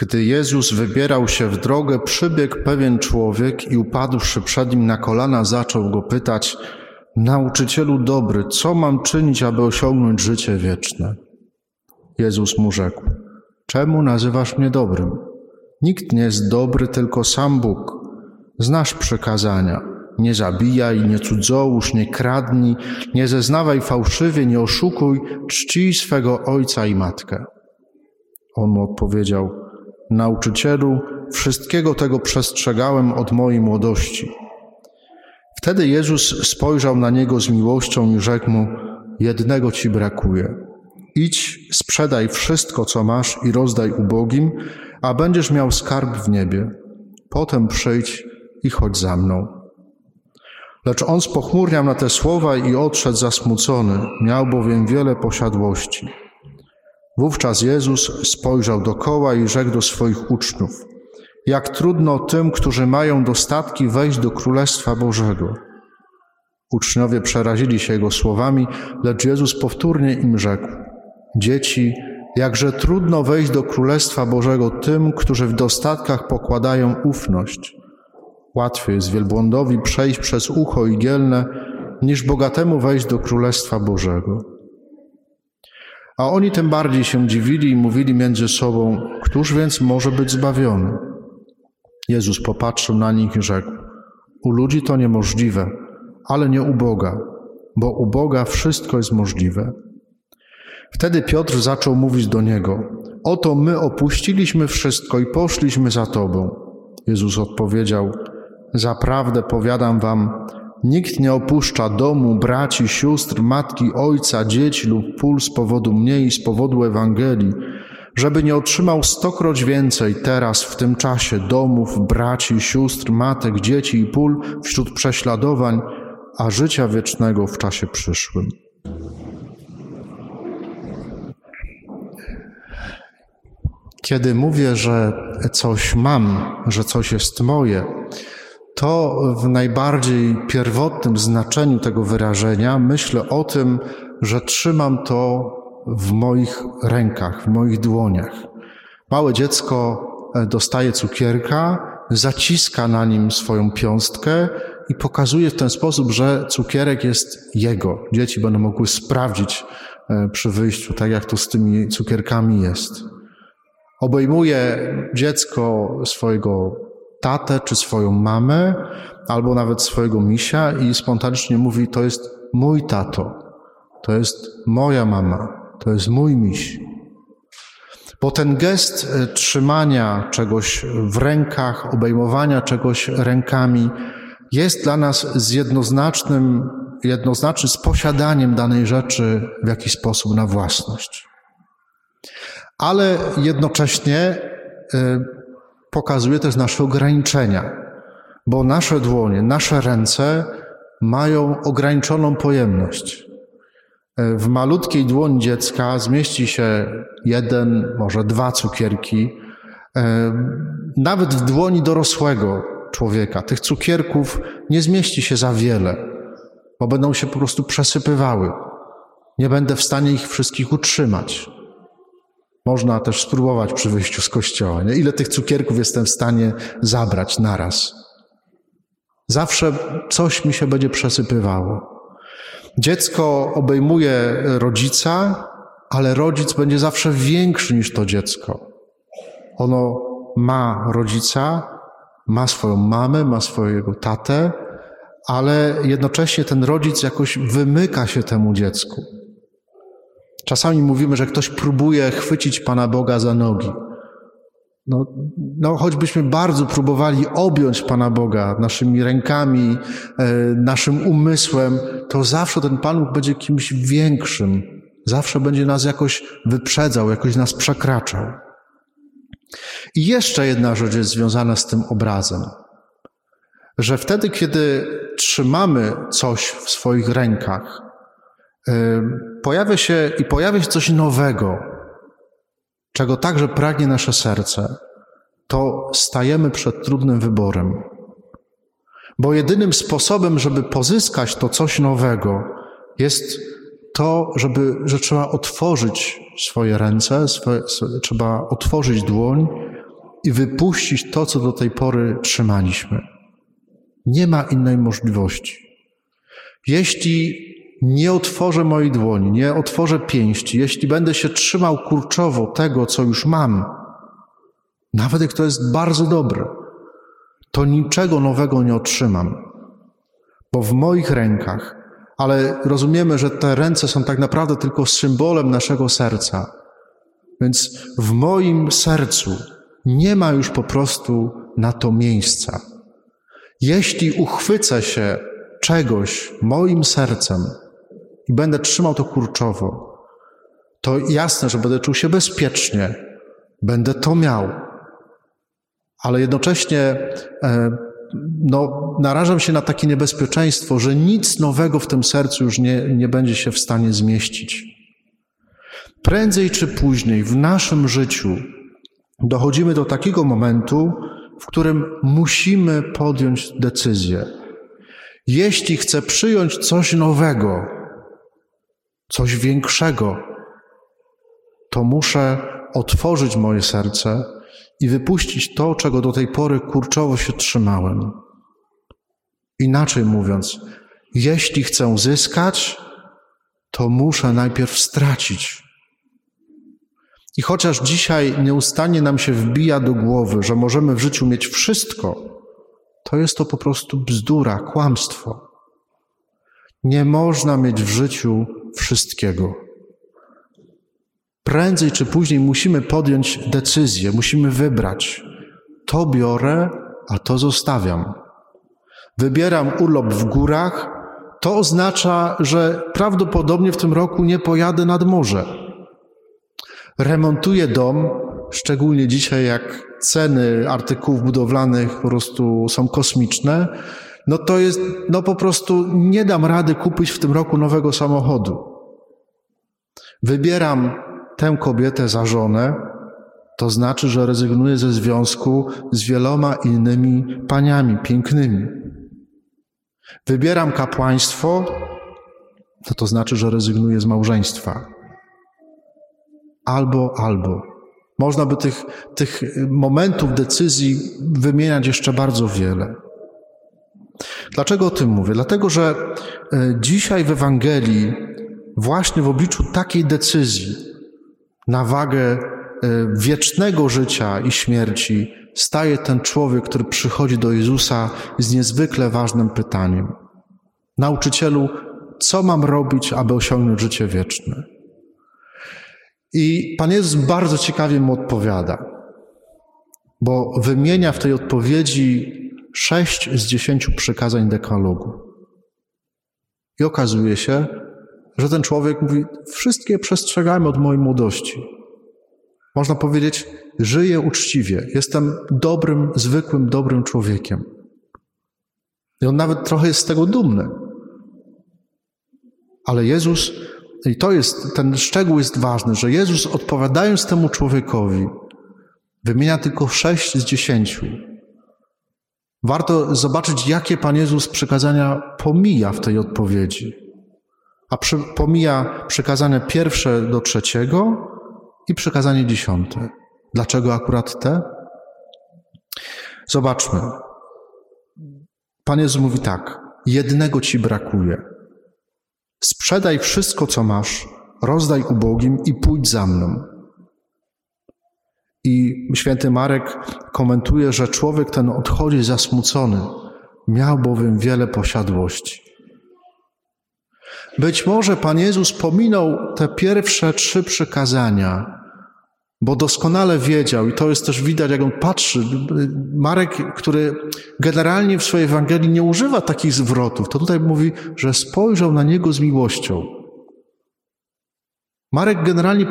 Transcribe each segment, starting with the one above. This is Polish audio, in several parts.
Gdy Jezus wybierał się w drogę, przybiegł pewien człowiek i upadłszy przed nim na kolana, zaczął go pytać: Nauczycielu dobry, co mam czynić, aby osiągnąć życie wieczne? Jezus mu rzekł: Czemu nazywasz mnie dobrym? Nikt nie jest dobry, tylko sam Bóg. Znasz przykazania. Nie zabijaj, nie cudzołóż, nie kradnij, nie zeznawaj fałszywie, nie oszukuj, czcij swego ojca i matkę. On mu odpowiedział: Nauczycielu, wszystkiego tego przestrzegałem od mojej młodości. Wtedy Jezus spojrzał na niego z miłością i rzekł mu: Jednego ci brakuje. Idź, sprzedaj wszystko, co masz i rozdaj ubogim, a będziesz miał skarb w niebie. Potem przyjdź i chodź za mną. Lecz on spochmurniał na te słowa i odszedł zasmucony, miał bowiem wiele posiadłości. Wówczas Jezus spojrzał dokoła i rzekł do swoich uczniów: Jak trudno tym, którzy mają dostatki, wejść do Królestwa Bożego. Uczniowie przerazili się jego słowami, lecz Jezus powtórnie im rzekł: Dzieci, jakże trudno wejść do Królestwa Bożego tym, którzy w dostatkach pokładają ufność. Łatwiej jest wielbłądowi przejść przez ucho igielne, niż bogatemu wejść do Królestwa Bożego. A oni tym bardziej się dziwili i mówili między sobą, któż więc może być zbawiony? Jezus popatrzył na nich i rzekł, u ludzi to niemożliwe, ale nie u Boga, bo u Boga wszystko jest możliwe. Wtedy Piotr zaczął mówić do niego, oto my opuściliśmy wszystko i poszliśmy za Tobą. Jezus odpowiedział, zaprawdę powiadam Wam, Nikt nie opuszcza domu, braci, sióstr, matki, ojca, dzieci lub pól z powodu mnie i z powodu Ewangelii, żeby nie otrzymał stokroć więcej teraz w tym czasie domów, braci, sióstr, matek, dzieci i pól wśród prześladowań, a życia wiecznego w czasie przyszłym. Kiedy mówię, że coś mam, że coś jest moje, to w najbardziej pierwotnym znaczeniu tego wyrażenia myślę o tym, że trzymam to w moich rękach, w moich dłoniach. Małe dziecko e, dostaje cukierka, zaciska na nim swoją piąstkę i pokazuje w ten sposób, że cukierek jest jego. Dzieci będą mogły sprawdzić e, przy wyjściu, tak jak to z tymi cukierkami jest. Obejmuje dziecko swojego tatę czy swoją mamę, albo nawet swojego misia i spontanicznie mówi: To jest mój tato, to jest moja mama, to jest mój miś. Bo ten gest e, trzymania czegoś w rękach, obejmowania czegoś rękami jest dla nas z jednoznacznym, jednoznaczny z posiadaniem danej rzeczy w jakiś sposób na własność. Ale jednocześnie e, pokazuje też nasze ograniczenia, bo nasze dłonie, nasze ręce mają ograniczoną pojemność. W malutkiej dłoni dziecka zmieści się jeden, może dwa cukierki. Nawet w dłoni dorosłego człowieka tych cukierków nie zmieści się za wiele, bo będą się po prostu przesypywały. Nie będę w stanie ich wszystkich utrzymać. Można też spróbować przy wyjściu z kościoła. Nie? Ile tych cukierków jestem w stanie zabrać naraz? Zawsze coś mi się będzie przesypywało. Dziecko obejmuje rodzica, ale rodzic będzie zawsze większy niż to dziecko. Ono ma rodzica, ma swoją mamę, ma swojego tatę, ale jednocześnie ten rodzic jakoś wymyka się temu dziecku. Czasami mówimy, że ktoś próbuje chwycić Pana Boga za nogi. No, no, choćbyśmy bardzo próbowali objąć Pana Boga naszymi rękami, e, naszym umysłem, to zawsze ten Pan Bóg będzie kimś większym. Zawsze będzie nas jakoś wyprzedzał, jakoś nas przekraczał. I jeszcze jedna rzecz jest związana z tym obrazem. Że wtedy, kiedy trzymamy coś w swoich rękach, pojawia się i pojawia się coś nowego, czego także pragnie nasze serce, to stajemy przed trudnym wyborem. Bo jedynym sposobem, żeby pozyskać to coś nowego, jest to, żeby, że trzeba otworzyć swoje ręce, swoje, trzeba otworzyć dłoń i wypuścić to, co do tej pory trzymaliśmy. Nie ma innej możliwości. Jeśli nie otworzę mojej dłoni, nie otworzę pięści, jeśli będę się trzymał kurczowo tego, co już mam, nawet jak to jest bardzo dobre, to niczego nowego nie otrzymam, bo w moich rękach, ale rozumiemy, że te ręce są tak naprawdę tylko symbolem naszego serca. Więc w moim sercu nie ma już po prostu na to miejsca. Jeśli uchwycę się czegoś moim sercem i będę trzymał to kurczowo, to jasne, że będę czuł się bezpiecznie, będę to miał, ale jednocześnie e, no, narażam się na takie niebezpieczeństwo, że nic nowego w tym sercu już nie, nie będzie się w stanie zmieścić. Prędzej czy później w naszym życiu dochodzimy do takiego momentu, w którym musimy podjąć decyzję. Jeśli chcę przyjąć coś nowego, coś większego, to muszę otworzyć moje serce i wypuścić to, czego do tej pory kurczowo się trzymałem. Inaczej mówiąc, jeśli chcę zyskać, to muszę najpierw stracić. I chociaż dzisiaj nieustannie nam się wbija do głowy, że możemy w życiu mieć wszystko, to jest to po prostu bzdura, kłamstwo. Nie można mieć w życiu wszystkiego. Prędzej czy później musimy podjąć decyzję, musimy wybrać. To biorę, a to zostawiam. Wybieram urlop w górach, to oznacza, że prawdopodobnie w tym roku nie pojadę nad morze. Remontuję dom, szczególnie dzisiaj, jak ceny artykułów budowlanych po prostu są kosmiczne, no to jest, no po prostu nie dam rady kupić w tym roku nowego samochodu. Wybieram tę kobietę za żonę, to znaczy, że rezygnuję ze związku z wieloma innymi paniami pięknymi. Wybieram kapłaństwo, to to znaczy, że rezygnuję z małżeństwa. Albo, albo. Można by tych, tych momentów decyzji wymieniać jeszcze bardzo wiele. Dlaczego o tym mówię? Dlatego, że e, dzisiaj w Ewangelii, właśnie w obliczu takiej decyzji, na wagę e, wiecznego życia i śmierci staje ten człowiek, który przychodzi do Jezusa z niezwykle ważnym pytaniem. Nauczycielu, co mam robić, aby osiągnąć życie wieczne? I Pan Jezus bardzo ciekawie mu odpowiada, bo wymienia w tej odpowiedzi sześć z dziesięciu przykazań dekalogu. I okazuje się, że ten człowiek mówi: Wszystkie przestrzegamy od mojej młodości. Można powiedzieć, żyję uczciwie, jestem dobrym, zwykłym, dobrym człowiekiem. I on nawet trochę jest z tego dumny. Ale Jezus, i to jest, ten szczegół jest ważny, że Jezus odpowiadając temu człowiekowi, wymienia tylko sześć z dziesięciu. Warto zobaczyć, jakie Pan Jezus pomija w tej odpowiedzi a przy, pomija przykazanie pierwsze do trzeciego i przykazanie dziesiąte. Dlaczego akurat te? Zobaczmy. Pan Jezus mówi tak: jednego ci brakuje. Sprzedaj wszystko, co masz, rozdaj ubogim i pójdź za mną. I święty Marek komentuje, że człowiek ten odchodzi zasmucony, miał bowiem wiele posiadłości. Być może Pan Jezus pominął te pierwsze trzy przykazania, bo doskonale wiedział, i to jest też widać, jak on patrzy. Marek, który generalnie w swojej Ewangelii nie używa takich zwrotów, to tutaj mówi, że spojrzał na niego z miłością. Marek generalnie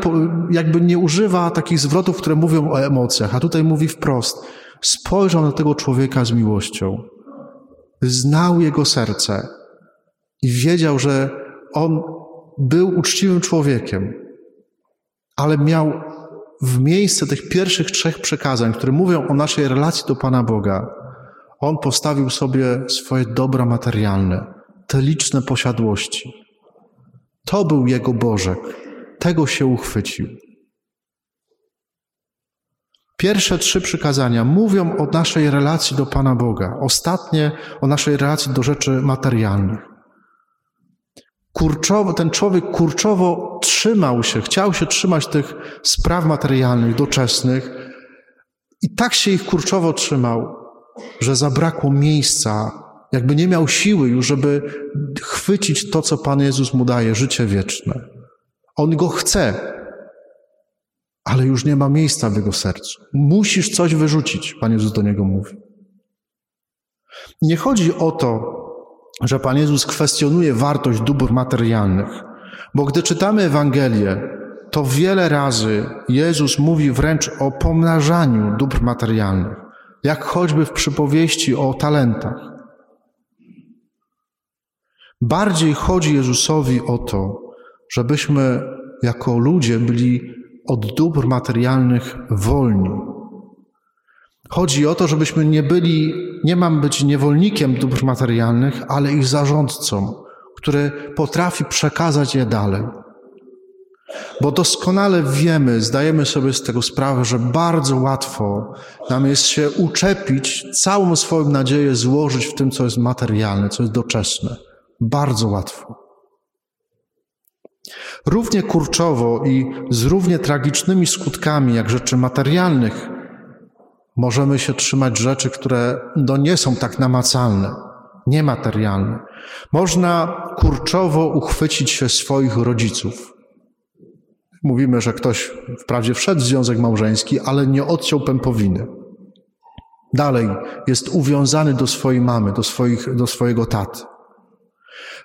jakby nie używa takich zwrotów, które mówią o emocjach, a tutaj mówi wprost: spojrzał na tego człowieka z miłością. Znał jego serce i wiedział, że on był uczciwym człowiekiem, ale miał w miejsce tych pierwszych trzech przekazań, które mówią o naszej relacji do Pana Boga, on postawił sobie swoje dobra materialne, te liczne posiadłości. To był jego Bożek, tego się uchwycił. Pierwsze trzy przykazania mówią o naszej relacji do Pana Boga, ostatnie o naszej relacji do rzeczy materialnych. Kurczowo, ten człowiek kurczowo trzymał się, chciał się trzymać tych spraw materialnych, doczesnych i tak się ich kurczowo trzymał, że zabrakło miejsca, jakby nie miał siły już, żeby chwycić to, co Pan Jezus mu daje, życie wieczne. On go chce, ale już nie ma miejsca w jego sercu. Musisz coś wyrzucić, Pan Jezus do niego mówi. Nie chodzi o to, że Pan Jezus kwestionuje wartość dóbr materialnych, bo gdy czytamy Ewangelię, to wiele razy Jezus mówi wręcz o pomnażaniu dóbr materialnych, jak choćby w przypowieści o talentach. Bardziej chodzi Jezusowi o to, żebyśmy jako ludzie byli od dóbr materialnych wolni. Chodzi o to, żebyśmy nie byli, nie mam być niewolnikiem dóbr materialnych, ale ich zarządcą, który potrafi przekazać je dalej. Bo doskonale wiemy, zdajemy sobie z tego sprawę, że bardzo łatwo nam jest się uczepić, całą swoją nadzieję złożyć w tym, co jest materialne, co jest doczesne. Bardzo łatwo. Równie kurczowo i z równie tragicznymi skutkami jak rzeczy materialnych możemy się trzymać rzeczy, które no nie są tak namacalne, niematerialne. Można kurczowo uchwycić się swoich rodziców. Mówimy, że ktoś wprawdzie wszedł w związek małżeński, ale nie odciął pępowiny. Dalej jest uwiązany do swojej mamy, do, swoich, do swojego taty.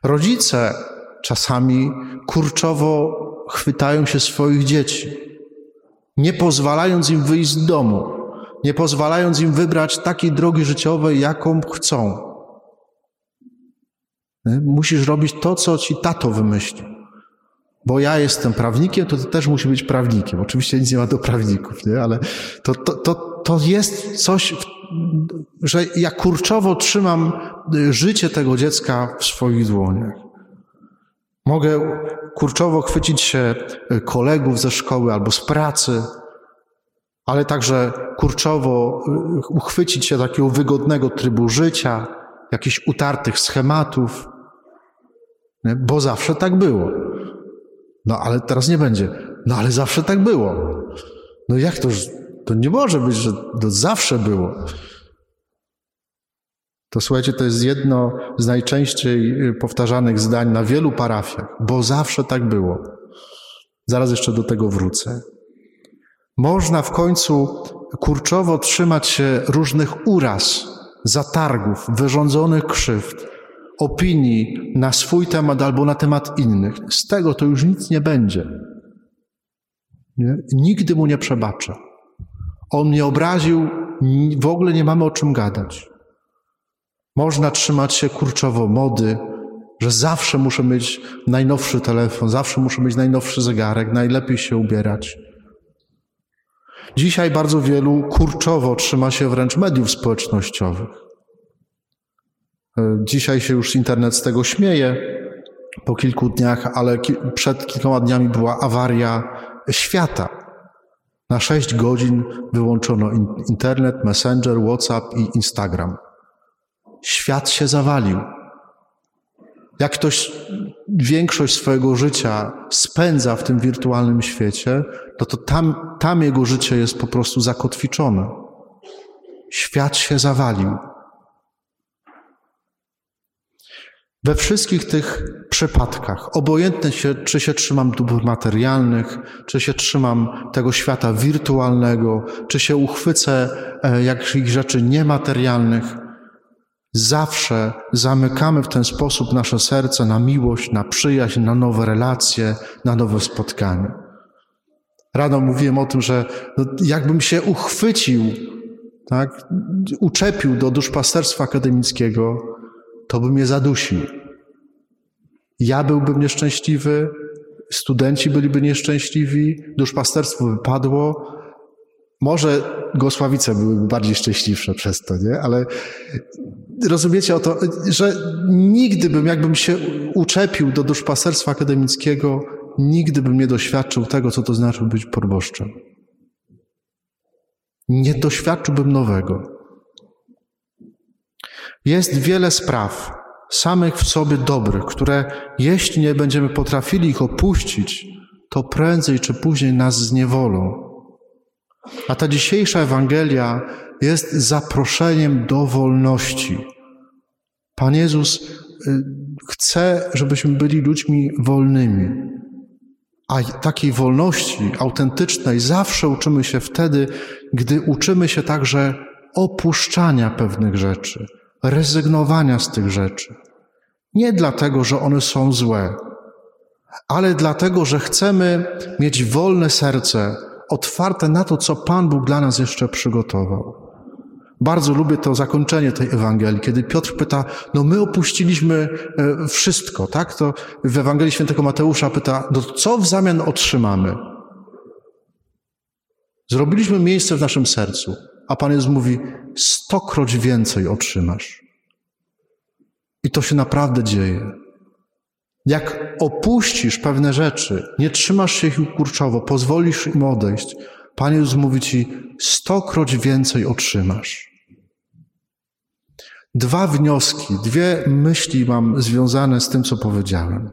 Rodzice czasami kurczowo chwytają się swoich dzieci, nie pozwalając im wyjść z domu, nie pozwalając im wybrać takiej drogi życiowej, jaką chcą. Musisz robić to, co ci tato wymyślił. Bo ja jestem prawnikiem, to ty też musi być prawnikiem. Oczywiście nic nie ma do prawników, nie? ale to, to, to, to jest coś, że ja kurczowo trzymam życie tego dziecka w swoich dłoniach. Mogę kurczowo chwycić się e, kolegów ze szkoły albo z pracy, ale także kurczowo e, uchwycić się takiego wygodnego trybu życia, jakichś utartych schematów, bo zawsze tak było. No ale teraz nie będzie. No ale zawsze tak było. No jak to? To nie może być, że to zawsze było. To słuchajcie, to jest jedno z najczęściej y, powtarzanych zdań na wielu parafiach, bo zawsze tak było. Zaraz jeszcze do tego wrócę. Można w końcu kurczowo trzymać się różnych uraz, zatargów, wyrządzonych krzywd, opinii na swój temat albo na temat innych. Z tego to już nic nie będzie. Nie? Nigdy mu nie przebaczę. On mnie obraził, w ogóle nie mamy o czym gadać. Można trzymać się kurczowo mody, że zawsze muszę mieć najnowszy telefon, zawsze muszę mieć najnowszy zegarek, najlepiej się ubierać. Dzisiaj bardzo wielu kurczowo trzyma się wręcz mediów społecznościowych. E, dzisiaj się już internet z tego śmieje po kilku dniach, ale przed kilkoma dniami była awaria świata. Na sześć godzin wyłączono internet, Messenger, WhatsApp i Instagram świat się zawalił. Jak ktoś większość swojego życia spędza w tym wirtualnym świecie, no to tam, tam jego życie jest po prostu zakotwiczone. Świat się zawalił. We wszystkich tych przypadkach, obojętnie się, czy się trzymam dóbr materialnych, czy się trzymam tego świata wirtualnego, czy się uchwycę e, jakichś rzeczy niematerialnych, Zawsze zamykamy w ten sposób nasze serce na miłość, na przyjaźń, na nowe relacje, na nowe spotkania. Rano mówiłem o tym, że no, jakbym się uchwycił, tak, uczepił do duszpasterstwa akademickiego, to bym je zadusił. Ja byłbym nieszczęśliwy, studenci byliby nieszczęśliwi, duszpasterstwo wypadło, może Gosławice byłyby bardziej szczęśliwsze przez to, nie? Ale rozumiecie o to, że nigdy bym, jakbym się uczepił do duszpasterstwa akademickiego, nigdy bym nie doświadczył tego, co to znaczy być proboszczem. nie doświadczyłbym nowego. Jest wiele spraw, samych w sobie dobrych, które jeśli nie będziemy potrafili ich opuścić, to prędzej czy później nas zniewolą. A ta dzisiejsza Ewangelia jest zaproszeniem do wolności. Pan Jezus y, chce, żebyśmy byli ludźmi wolnymi. A takiej wolności autentycznej zawsze uczymy się wtedy, gdy uczymy się także opuszczania pewnych rzeczy, rezygnowania z tych rzeczy. Nie dlatego, że one są złe, ale dlatego, że chcemy mieć wolne serce, otwarte na to, co Pan Bóg dla nas jeszcze przygotował. Bardzo lubię to zakończenie tej Ewangelii, kiedy Piotr pyta, no my opuściliśmy e, wszystko, tak? To w Ewangelii Świętego Mateusza pyta, no co w zamian otrzymamy? Zrobiliśmy miejsce w naszym sercu, a Pan Jezus mówi, stokroć więcej otrzymasz. I to się naprawdę dzieje. Jak opuścisz pewne rzeczy, nie trzymasz się ich kurczowo, pozwolisz im odejść, Pan Jezus mówi ci, stokroć więcej otrzymasz. Dwa wnioski, dwie myśli mam związane z tym, co powiedziałem.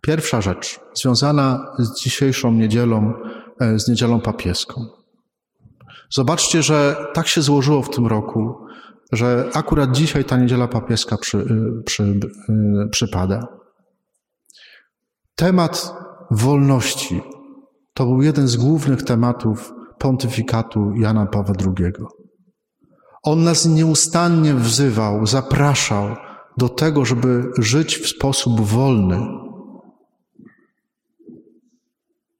Pierwsza rzecz, związana z dzisiejszą niedzielą, e, z niedzielą papieską. Zobaczcie, że tak się złożyło w tym roku, że akurat dzisiaj ta niedziela papieska przy, y, przy, y, przypada. Temat wolności to był jeden z głównych tematów pontyfikatu Jana Pawła II. On nas nieustannie wzywał, zapraszał do tego, żeby żyć w sposób wolny,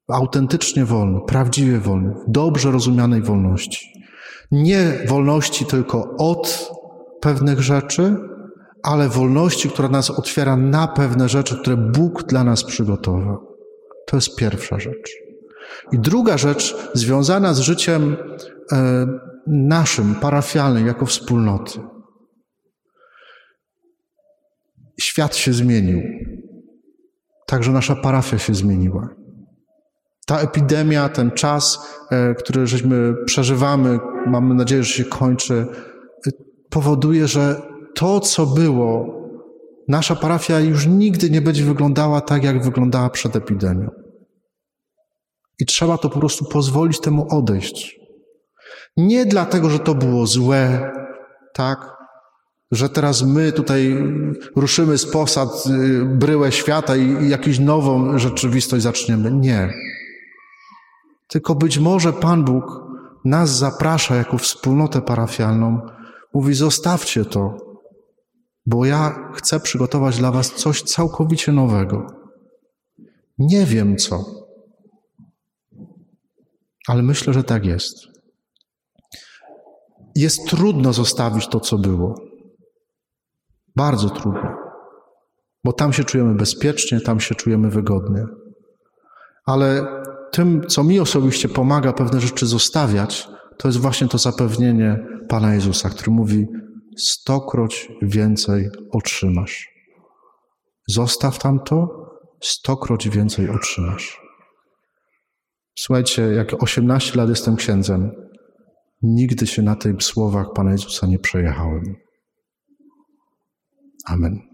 autentycznie wolny, prawdziwie wolny, dobrze rozumianej wolności. Nie wolności tylko od pewnych rzeczy, ale wolności, która nas otwiera na pewne rzeczy, które Bóg dla nas przygotował. To jest pierwsza rzecz. I druga rzecz związana z życiem e, naszym, parafialnym, jako wspólnoty. Świat się zmienił. Także nasza parafia się zmieniła. Ta epidemia, ten czas, e, który żeśmy przeżywamy, mamy nadzieję, że się kończy, powoduje, że to, co było, nasza parafia już nigdy nie będzie wyglądała tak, jak wyglądała przed epidemią. I trzeba to po prostu pozwolić temu odejść. Nie dlatego, że to było złe, tak, że teraz my tutaj ruszymy z posad y, bryłę świata i jakąś nową rzeczywistość zaczniemy. Nie. Tylko być może Pan Bóg nas zaprasza jako wspólnotę parafialną, mówi: Zostawcie to, bo ja chcę przygotować dla Was coś całkowicie nowego. Nie wiem co, ale myślę, że tak jest. Jest trudno zostawić to, co było. Bardzo trudno, bo tam się czujemy bezpiecznie, tam się czujemy wygodnie. Ale tym, co mi osobiście pomaga pewne rzeczy zostawiać, to jest właśnie to zapewnienie Pana Jezusa, który mówi: stokroć więcej otrzymasz. Zostaw tam to, stokroć więcej otrzymasz. Słuchajcie, jak 18 lat jestem księdzem, nigdy się na tych słowach Pana Jezusa nie przejechałem. Amen.